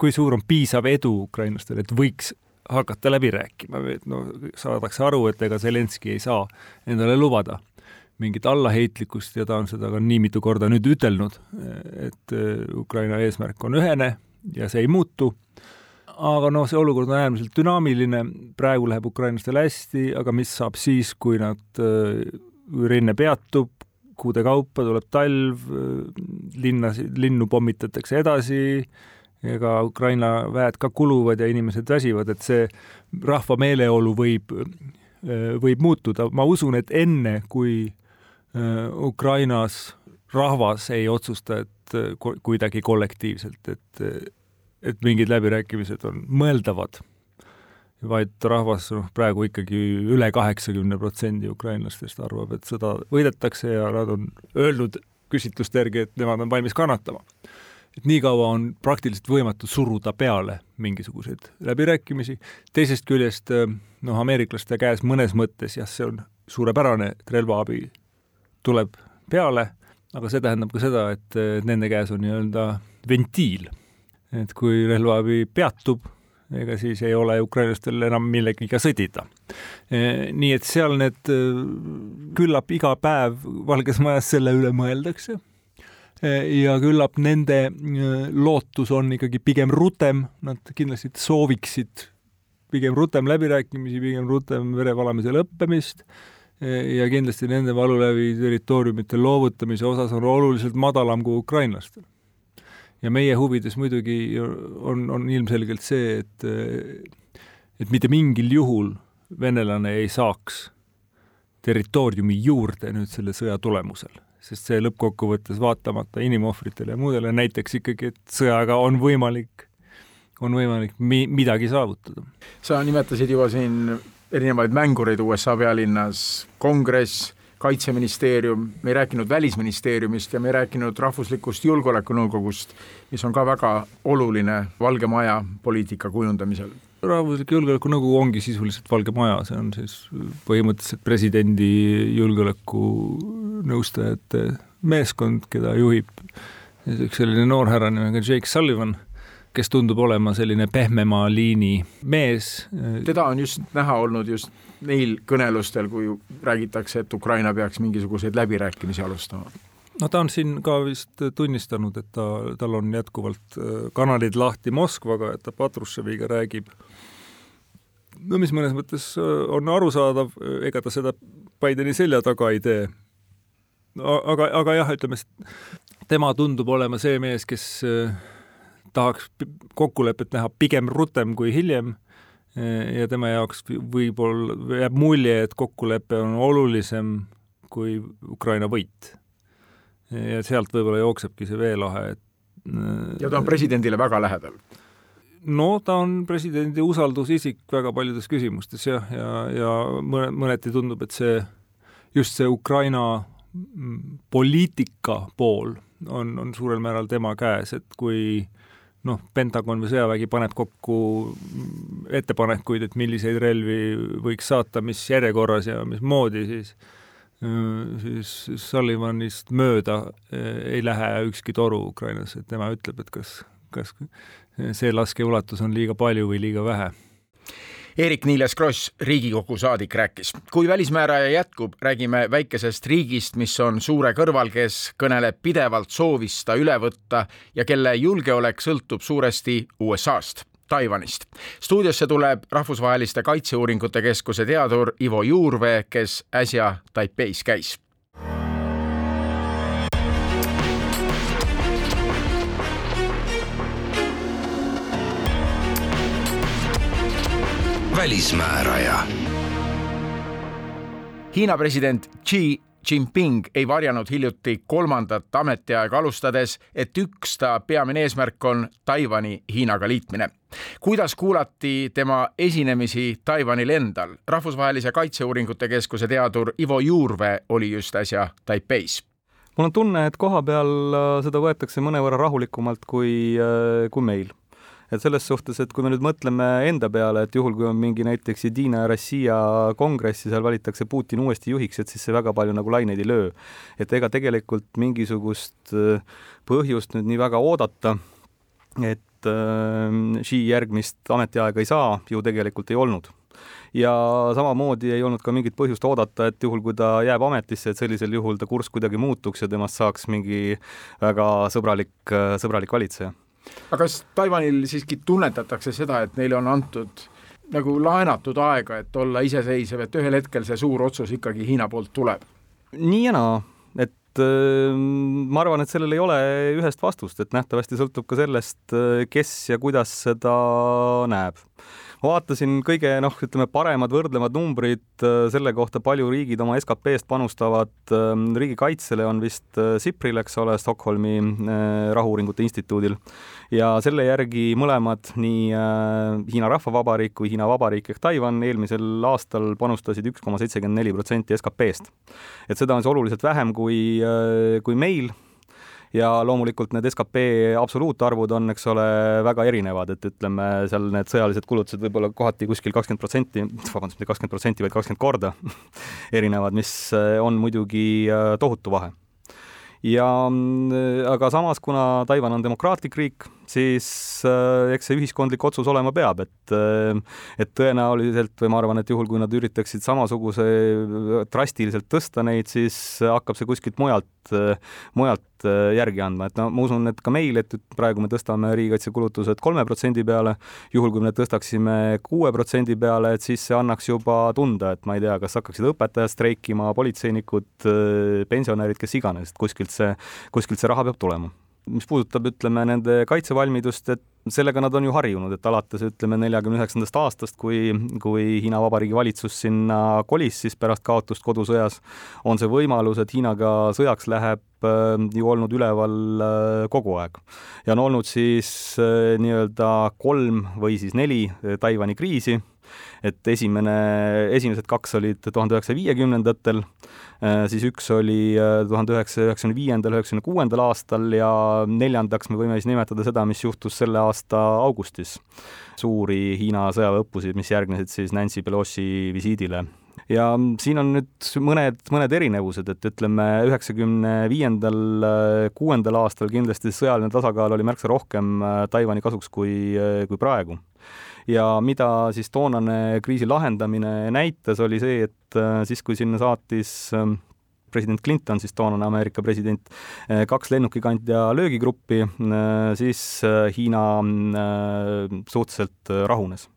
kui suur on piisav edu ukrainlastel, et võiks hakata läbi rääkima et no saadakse aru, et ega Zelenskõi ei saa endale lubada mingit allaheitlikkust ja ta on seda ka nii mitu korda nüüd ütelnud, et Ukraina eesmärk on ühene ja see ei muutu aga noh, see olukord on äärmiselt dünaamiline, praegu läheb ukrainlastel hästi, aga mis saab siis, kui nad, kui rinne peatub, kuude kaupa tuleb talv, linnasid, linnu pommitatakse edasi, ega Ukraina väed ka kuluvad ja inimesed väsivad, et see rahva meeleolu võib, võib muutuda, ma usun, et enne, kui Ukrainas rahvas ei otsusta, et äh, kuidagi kollektiivselt, et, et mingid läbirääkimised on mõeldavad, vaid rahvas noh, praegu ikkagi üle kaheksakümne protsendi ukrainlastest arvab, et sõda võidetakse ja nad on öelnud küsitluste järgi, et nemad on valmis kannatama. et niikaua on praktiliselt võimatu suruda peale mingisuguseid läbirääkimisi, teisest küljest noh, ameeriklaste käes mõnes mõttes jah, see on suurepärane, et relvaabi tuleb peale, aga see tähendab ka seda, et nende käes on nii-öelda ventiil. Et kui relvaabi peatub, ega siis ei ole ukrainlastel enam millegiga sõdida. E, nii et seal need e, küllap iga päev Valges Majas selle üle mõeldakse e, ja küllap nende lootus on ikkagi pigem rutem, nad kindlasti sooviksid pigem rutem läbirääkimisi, pigem rutem verevalamise lõppemist ja kindlasti nende valulävi territooriumite loovutamise osas on oluliselt madalam kui ukrainlastel. Ja meie huvides muidugi on, on ilmselgelt see, et et mitte mingil juhul venelane ei saaks territooriumi juurde nüüd selle sõja tulemusel, sest see lõppkokkuvõttes vaatamata inimohvritele ja muudele näiteks ikkagi, et sõjaga on võimalik, on võimalik mi-, midagi saavutada. sa nimetasid juba siin erinevaid mängureid USA pealinnas, kongress, kaitseministeerium, me ei rääkinud Välisministeeriumist ja me ei rääkinud Rahvuslikust Julgeolekunõukogust, mis on ka väga oluline Valge Maja poliitika kujundamisel. rahvuslik Julgeolekunõukogu ongi sisuliselt Valge Maja, see on siis põhimõtteliselt presidendi julgeolekunõustajate meeskond, keda juhib üks selline noor härra nimega Jake Sullivan kes tundub olema selline pehmema liini mees. teda on just näha olnud just neil kõnelustel, kui räägitakse, et Ukraina peaks mingisuguseid läbirääkimisi alustama no ta on siin ka vist tunnistanud, et ta, tal on jätkuvalt äh, kanalid lahti Moskvaga, et ta Patrusheviga räägib. no mis mõnes mõttes äh, on arusaadav, ega ta seda Bideni selja taga ei tee. aga, aga jah, ütleme, tema tundub olema see mees, kes äh, tahaks kokkulepet näha pigem rutem kui hiljem ja tema jaoks võib-olla jääb mulje, et kokkulepe on olulisem kui Ukraina võit. ja sealt võib-olla jooksebki see veelahe, et ja ta on presidendile väga lähedal? no ta on presidendi usaldusisik väga paljudes küsimustes jah, ja, ja mõne, mõneti tundub, et see, just see Ukraina poliitika pool on, on suurel määral tema käes, et kui noh, Pentagon või sõjavägi paneb kokku ettepanekuid, et milliseid relvi võiks saata, mis järjekorras ja mismoodi, siis siis Sullivanist mööda ei lähe ükski toru Ukrainas, et tema ütleb, et kas, kas see laskeulatus on liiga palju või liiga vähe Eerik-Niiles Kross, Riigikogu saadik, rääkis. kui välismääraja jätkub, räägime väikesest riigist, mis on suure kõrval, kes kõneleb pidevalt soovist ta üle võtta ja kelle julgeolek sõltub suuresti USA-st. Taiwanist. stuudiosse tuleb Rahvusvaheliste Kaitseuuringute Keskuse teadur Ivo Juurvee, kes äsja Taipeis käis välismääraja. Hiina president Xi Jinping ei varjanud hiljuti kolmandat ametiaega alustades, et üks ta peamine eesmärk on Taiwan'i Hiinaga liitmine. kuidas kuulati tema esinemisi Taiwan'il endal? rahvusvahelise Kaitseuuringute Keskuse teadur Ivo Juurvee oli just äsja Taipeis mul on tunne, et koha peal äh, seda võetakse mõnevõrra rahulikumalt kui, äh, kui meil et selles suhtes, et kui me nüüd mõtleme enda peale, et juhul, kui on mingi näiteks Jedina Rossija kongress ja seal valitakse Putin uuesti juhiks, et siis see väga palju nagu laineid ei löö. et ega tegelikult mingisugust äh, põhjust nüüd nii väga oodata, et äh, Xi järgmist ametiaega ei saa, ju tegelikult ei olnud ja samamoodi ei olnud ka mingit põhjust oodata, et juhul, kui ta jääb ametisse, et sellisel juhul ta kurss kuidagi muutuks ja temast saaks mingi väga sõbralik, sõbralik valitseja aga kas Taiwanil siiski tunnetatakse seda, et neile on antud nagu laenatud aega, et olla iseseisev, et ühel hetkel see suur otsus ikkagi Hiina poolt tuleb? nii ja naa, et äh, ma arvan, et sellel ei ole ühest vastust, et nähtavasti sõltub ka sellest, äh, kes ja kuidas seda näeb. vaatasin kõige noh, ütleme paremad võrdlevad numbrid selle kohta, palju riigid oma SKP-st panustavad riigikaitsele, on vist SIPRil, eks ole, Stockholmi Rahu-uuringute Instituudil. Ja selle järgi mõlemad, nii Hiina Rahvavabariik kui Hiina Vabariik ehk Taiwan eelmisel aastal panustasid üks koma seitsekümmend neli protsenti SKP-st. et seda on see oluliselt vähem kui, kui meil. Ja loomulikult need skp absoluutarvud on, eks ole, väga erinevad, et ütleme, seal need sõjalised kulutused võib-olla kohati kuskil kakskümmend protsenti, vabandust, mitte kakskümmend protsenti, vaid kakskümmend korda erinevad, mis on muidugi äh, tohutu vahe ja mm, aga samas, kuna Taiwan on demokraatlik riik, siis äh, eks see ühiskondlik otsus olema peab, et äh, et tõenäoliselt või ma arvan, et juhul, kui nad üritaksid samasuguse äh, drastiliselt tõsta neid, siis hakkab see kuskilt mujalt, mujalt järgi andma, et no ma usun, et ka meil, et praegu me tõstame riigikaitsekulutused kolme protsendi peale, juhul kui me tõstaksime kuue protsendi peale, et siis see annaks juba tunda, et ma ei tea, kas hakkaksid õpetajad streikima, politseinikud, pensionärid, kes iganes, et kuskilt see, kuskilt see raha peab tulema mis puudutab, ütleme, nende kaitsevalmidust, et sellega nad on ju harjunud, et alates ütleme neljakümne üheksandast aastast, kui, kui Hiina Vabariigi valitsus sinna kolis siis pärast kaotust kodusõjas, on see võimalus, et Hiinaga sõjaks läheb äh, ju olnud üleval äh, kogu aeg. ja on olnud siis äh, nii-öelda kolm või siis neli Taiwan'i kriisi et esimene, esimesed kaks olid tuhande üheksasaja viiekümnendatel, äh, siis üks oli äh, tuhande üheksasaja üheksakümne viiendal, üheksakümne kuuendal aastal ja neljandaks me võime siis nimetada seda, mis juhtus selle aasta augustis. suuri Hiina sõjaväeõppusi, mis järgnesid siis Nancy Pelosi visiidile ja siin on nüüd mõned, mõned erinevused, et ütleme, üheksakümne viiendal, äh, kuuendal aastal kindlasti sõjaline tasakaal oli märksa rohkem Taiwan'i kasuks kui, kui praegu ja mida siis toonane kriisi lahendamine näitas, oli see, et äh, siis, kui sinna saatis ähm, president Clinton, siis toonane Ameerika president, äh, kaks lennukikandja löögigruppi, äh, siis Hiina suhteliselt rahunes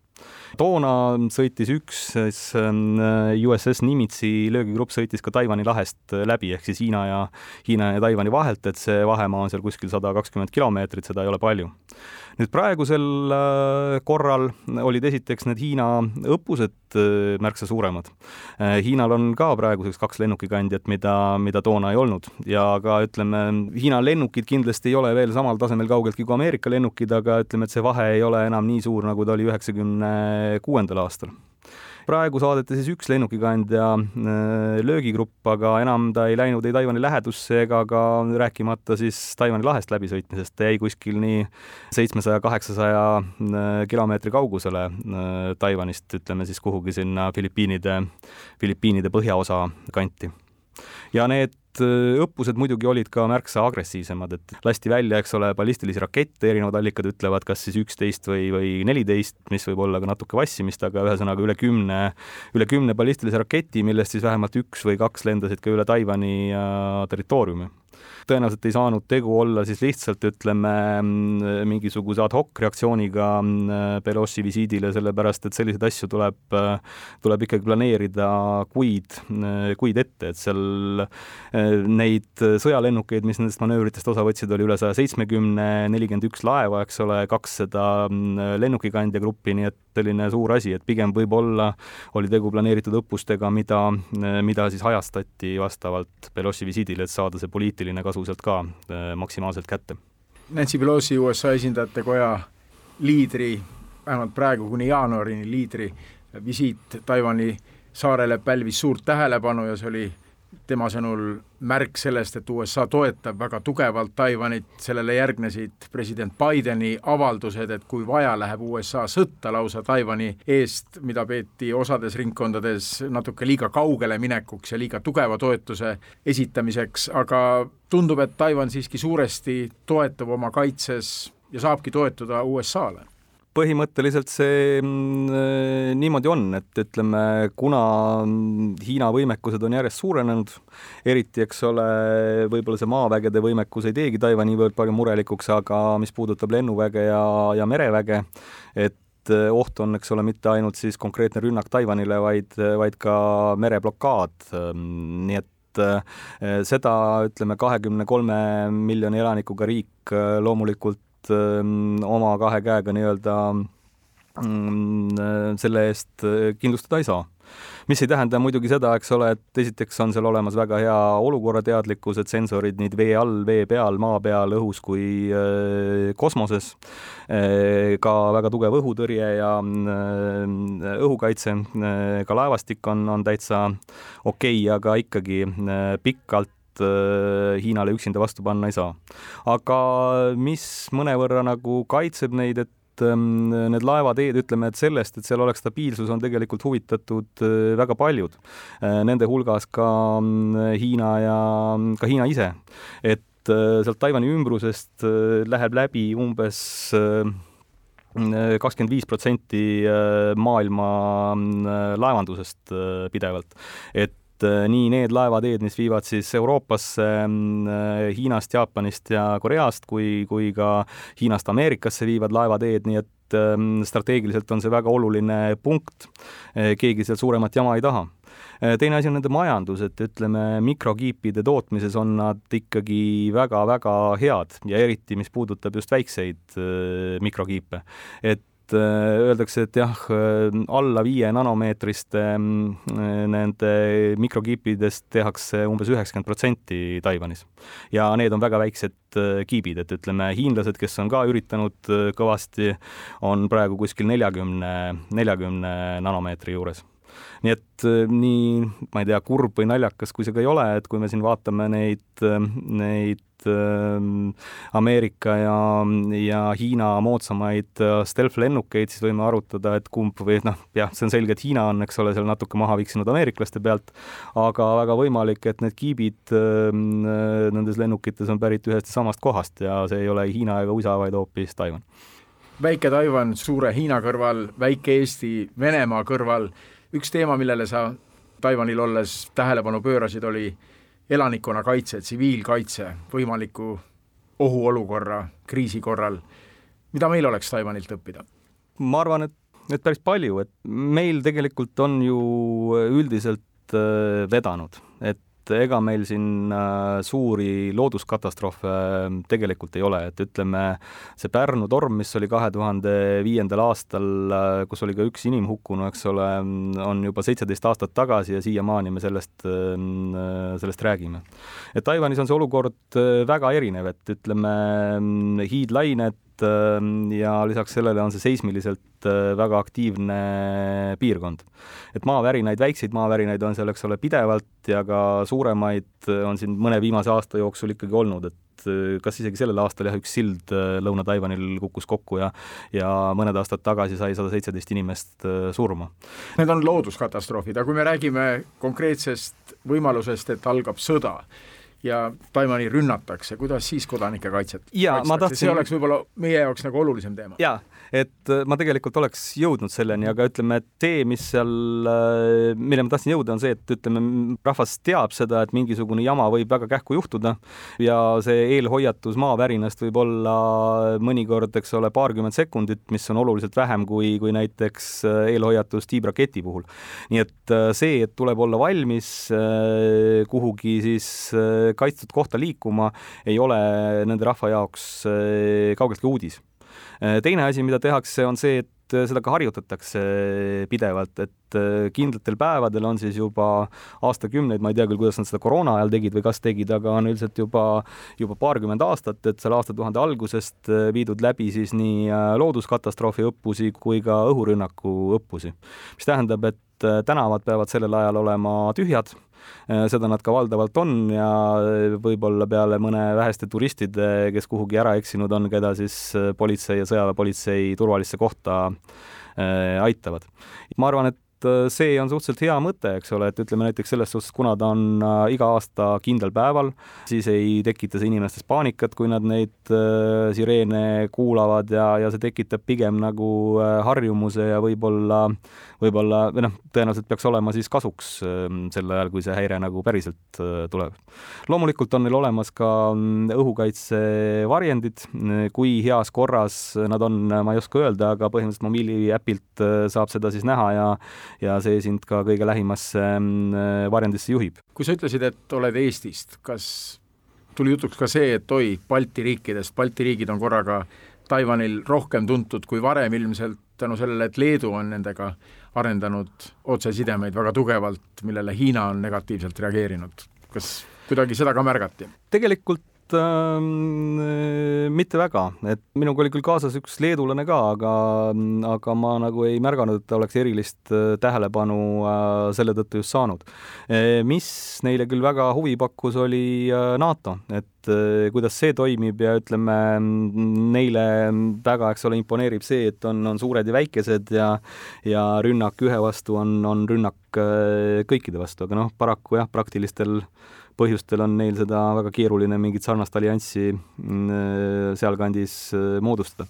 toona sõitis üks USS Nimitsi löögigrupp sõitis ka Taiwan'i lahest läbi ehk siis Hiina ja Hiina ja Taiwan'i vahelt, et see vahemaa on seal kuskil sada kakskümmend kilomeetrit, seda ei ole palju nüüd praegusel äh, korral olid esiteks need Hiina õppused äh, märksa suuremad. Äh, Hiinal on ka praeguseks kaks lennukikandjat, mida, mida toona ei olnud ja ka ütleme, Hiina lennukid kindlasti ei ole veel samal tasemel kaugeltki kui Ameerika lennukid, aga ütleme, et see vahe ei ole enam nii suur, nagu ta oli üheksakümne kuuendal aastal. Praegu saadeti siis üks lennukikandja äh, löögigrupp, aga enam ta ei läinud ei Taiwan'i lähedusse ega ka rääkimata siis Taiwan'i lahest läbisõitmisest, ta jäi kuskil nii seitsmesaja, kaheksasaja äh, kilomeetri kaugusele äh, Taiwan'ist, ütleme siis kuhugi sinna Filipiinide, Filipiinide põhjaosa kanti. Ja need õppused muidugi olid ka märksa agressiivsemad, et lasti välja, eks ole, ballistilisi rakette, erinevad allikad ütlevad, kas siis üksteist või, või neliteist, mis võib olla ka natuke vassimist, aga ühesõnaga üle kümne, üle kümne ballistilise raketi, millest siis vähemalt üks või kaks lendasid ka üle Taiwan'i äh, territooriumi tõenäoliselt ei saanud tegu olla siis lihtsalt ütleme mm, mingisuguse ad hoc reaktsiooniga mm, Pelosi visiidile, sellepärast et selliseid asju tuleb, tuleb ikkagi planeerida kuid, kuid ette, et seal neid sõjalennukeid, mis nendest manöövritest osa võtsid, oli üle saja seitsmekümne, nelikümmend üks laeva, eks ole, kakssada mm, lennukikandja gruppi, nii et selline suur asi, et pigem võib-olla oli tegu planeeritud õppustega, mida, mida siis ajastati vastavalt Pelosi visiidile, et saada see poliitiline kasu sealt ka äh, maksimaalselt kätte. Nancy Pelosi USA esindajate koja liidri, vähemalt praegu kuni jaanuarini liidri visiit Taiwan'i saarele pälvis suurt tähelepanu ja see oli tema sõnul märk sellest, et USA toetab väga tugevalt Taiwanit, sellele järgnesid president Bideni avaldused, et kui vaja, läheb USA sõtta lausa Taiwan'i eest, mida peeti osades ringkondades natuke liiga kaugele minekuks ja liiga tugeva toetuse esitamiseks, aga tundub, et Taiwan siiski suuresti toetub oma kaitses ja saabki toetuda USA-le põhimõtteliselt see mm, niimoodi on, et ütleme, kuna Hiina võimekused on järjest suurenenud, eriti eks ole, võib-olla see maavägede võimekus ei teegi Taiwan'i niivõrd palju murelikuks, aga mis puudutab lennuväge ja, ja mereväge, et oht on, eks ole, mitte ainult siis konkreetne rünnak Taiwanile, vaid, vaid ka mereblokaad, nii et seda, ütleme, kahekümne kolme miljoni elanikuga riik loomulikult Ähm, oma kahe käega nii-öelda mm, selle eest kindlustada ei saa. Mis ei tähenda muidugi seda, eks ole, et esiteks on seal olemas väga hea olukorrateadlikkus, et sensorid nii vee all, vee peal, maa peal, õhus kui äh, kosmoses äh,, ka väga tugev õhutõrje ja äh, õhukaitse äh,, ka laevastik on, on täitsa okei okay,, aga ikkagi äh, pikalt äh, Hiinale üksinda vastu panna ei saa. aga mis mõnevõrra nagu kaitseb neid, et Ähm, need laevateed, ütleme, et sellest, et seal oleks stabiilsus, on tegelikult huvitatud äh, väga paljud. Äh, nende hulgas ka mm, Hiina ja ka Hiina ise. et äh, sealt Taiwan'i ümbrusest läheb läbi umbes kakskümmend viis protsenti maailma mm, laevandusest pidevalt. et Äh, nii need laevateed, mis viivad siis Euroopasse mm, äh, Hiinast, Jaapanist ja Koreast, kui, kui ka Hiinast Ameerikasse viivad laevateed, nii et ähm, strateegiliselt on see väga oluline punkt. Äh, keegi seal suuremat jama ei taha teine asi on nende majandus, et ütleme, mikrokiipide tootmises on nad ikkagi väga-väga head ja eriti, mis puudutab just väikseid mikrokiipe. et Äh, öeldakse, et jah, äh, alla viie nanomeetriste äh, nende mikrokiipidest tehakse umbes üheksakümmend protsenti Taiwanis. ja need on väga väiksed kiibid, et ütleme, hiinlased, kes on ka üritanud kõvasti, on praegu kuskil neljakümne, neljakümne nanomeetri juures nii et nii, ma ei tea, kurb või naljakas, kui see ka ei ole, et kui me siin vaatame neid, neid Ähm, Ameerika ja, ja Hiina moodsamaid stealth-lennukeid, siis võime arutada, et kumb või noh, jah, see on selge, et Hiina on, eks ole, seal natuke maha viksinud ameeriklaste pealt, aga väga võimalik, et need kiibid nendes lennukites on pärit ühest ja samast kohast ja see ei ole Hiina ega USA, vaid hoopis Taiwan. väike Taiwan suure Hiina kõrval, väike Eesti Venemaa kõrval, üks teema, millele sa Taiwanil olles tähelepanu pöörasid, oli elanikkonnakaitse, tsiviilkaitse võimaliku ohuolukorra, kriisi korral, mida meil oleks Taiwanilt õppida? ma arvan, et, et päris palju, et meil tegelikult on ju üldiselt äh, vedanud, et et ega meil siin äh, suuri looduskatastroofe äh, tegelikult ei ole, et ütleme, see Pärnu torm, mis oli kahe tuhande viiendal aastal, äh, kus oli ka üks inimhukkunu, eks ole, on juba seitseteist aastat tagasi ja siiamaani me sellest, sellest räägime. et Taiwanis on see olukord väga erinev, et ütleme, hiidlained ja lisaks sellele on see seismiliselt väga aktiivne piirkond. et maavärinaid, väikseid maavärinaid on seal, eks ole, pidevalt ja ka suuremaid on siin mõne viimase aasta jooksul ikkagi olnud, et äh, kas isegi sellel aastal jah, üks sild äh, Lõuna-Taiwanil kukkus kokku ja ja mõned aastad tagasi sai sada seitseteist inimest äh, surma. Need on looduskatastroofid, aga kui me räägime konkreetsest võimalusest, et algab sõda, ja Taiwan'i rünnatakse, kuidas siis kodanike kaitset kaitstakse, see oleks võib-olla meie jaoks nagu olulisem teema. jaa, et äh, ma tegelikult oleks jõudnud selleni, aga ütleme, et tee, mis seal, äh, mille ma tahtsin jõuda, on see, et ütleme, rahvas teab seda, et mingisugune jama võib väga kähku juhtuda ja see eelhoiatus maavärinast võib olla mõnikord, eks ole, paarkümmend sekundit, mis on oluliselt vähem kui, kui näiteks äh, eelhoiatus tiibraketi puhul. nii et see, et tuleb olla valmis kuhugi siis kaitstud kohta liikuma, ei ole nende rahva jaoks kaugeltki uudis Äh, teine asi, mida tehakse, on see, et äh, seda ka harjutatakse pidevalt, et kindlatel päevadel on siis juba aastakümneid, ma ei tea küll, kuidas nad seda koroona ajal tegid või kas tegid, aga on üldiselt juba, juba paarkümmend aastat, et seal aastatuhande algusest viidud läbi siis nii looduskatastroofi õppusi kui ka õhurünnaku õppusi. mis tähendab, et tänavad peavad sellel ajal olema tühjad seda nad ka valdavalt on ja äh, võib-olla peale mõne väheste turistide, kes kuhugi ära eksinud on, keda siis äh, politsei ja sõjaväepolitsei turvalisse kohta aitavad. ma arvan, et Äh, see on suhteliselt hea mõte, eks ole, et ütleme näiteks selles suhtes, kuna ta on äh, iga aasta kindlal päeval, siis ei tekita see inimestes paanikat, kui nad neid äh, sireene kuulavad ja, ja see tekitab pigem nagu harjumuse ja võib-olla, võib-olla või noh, tõenäoliselt peaks olema siis kasuks ähm, sel ajal, kui see häire nagu päriselt tuleb. loomulikult on neil olemas ka mm, õhukaitsevarjendid, kui heas korras nad on, ma ei oska öelda, aga põhimõtteliselt mobiiliäpilt saab seda siis näha ja ja see sind ka kõige lähimasse mm, varjendisse juhib. kui sa ütlesid, et oled Eestist, kas tuli jutuks ka see, et oi, Balti riikidest, Balti riigid on korraga Taiwanil rohkem tuntud kui varem ilmselt tänu sellele, et Leedu on nendega arendanud otsesidemeid väga tugevalt, millele Hiina on negatiivselt reageerinud. kas kuidagi seda ka märgati? tegelikult äh, mitte väga, et minuga oli küll kaasas üks leedulane ka, aga, aga ma nagu ei märganud, et ta oleks erilist äh, tähelepanu äh, selle tõttu just saanud. E,. mis neile küll väga huvi pakkus, oli äh, NATO, et äh, kuidas see toimib ja ütleme, neile väga, eks ole, imponeerib see, et on, on suured ja väikesed ja ja rünnak ühe vastu on, on rünnak äh, kõikide vastu, aga noh, paraku jah, praktilistel põhjustel on neil seda väga keeruline mingit sarnast allianssi mm, sealkandis äh, moodustada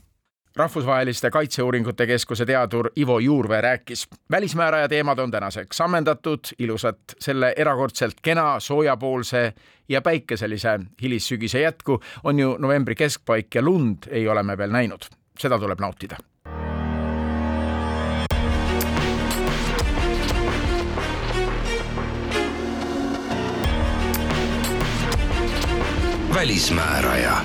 rahvusvaheliste Kaitseuuringute Keskuse teadur Ivo Juurvee rääkis. välismääraja teemad on tänaseks ammendatud, ilusat selle erakordselt kena, soojapoolse ja päikeselise hilissügise jätku on ju novembri keskpaik ja lund ei ole me veel näinud. seda tuleb nautida välismääraja.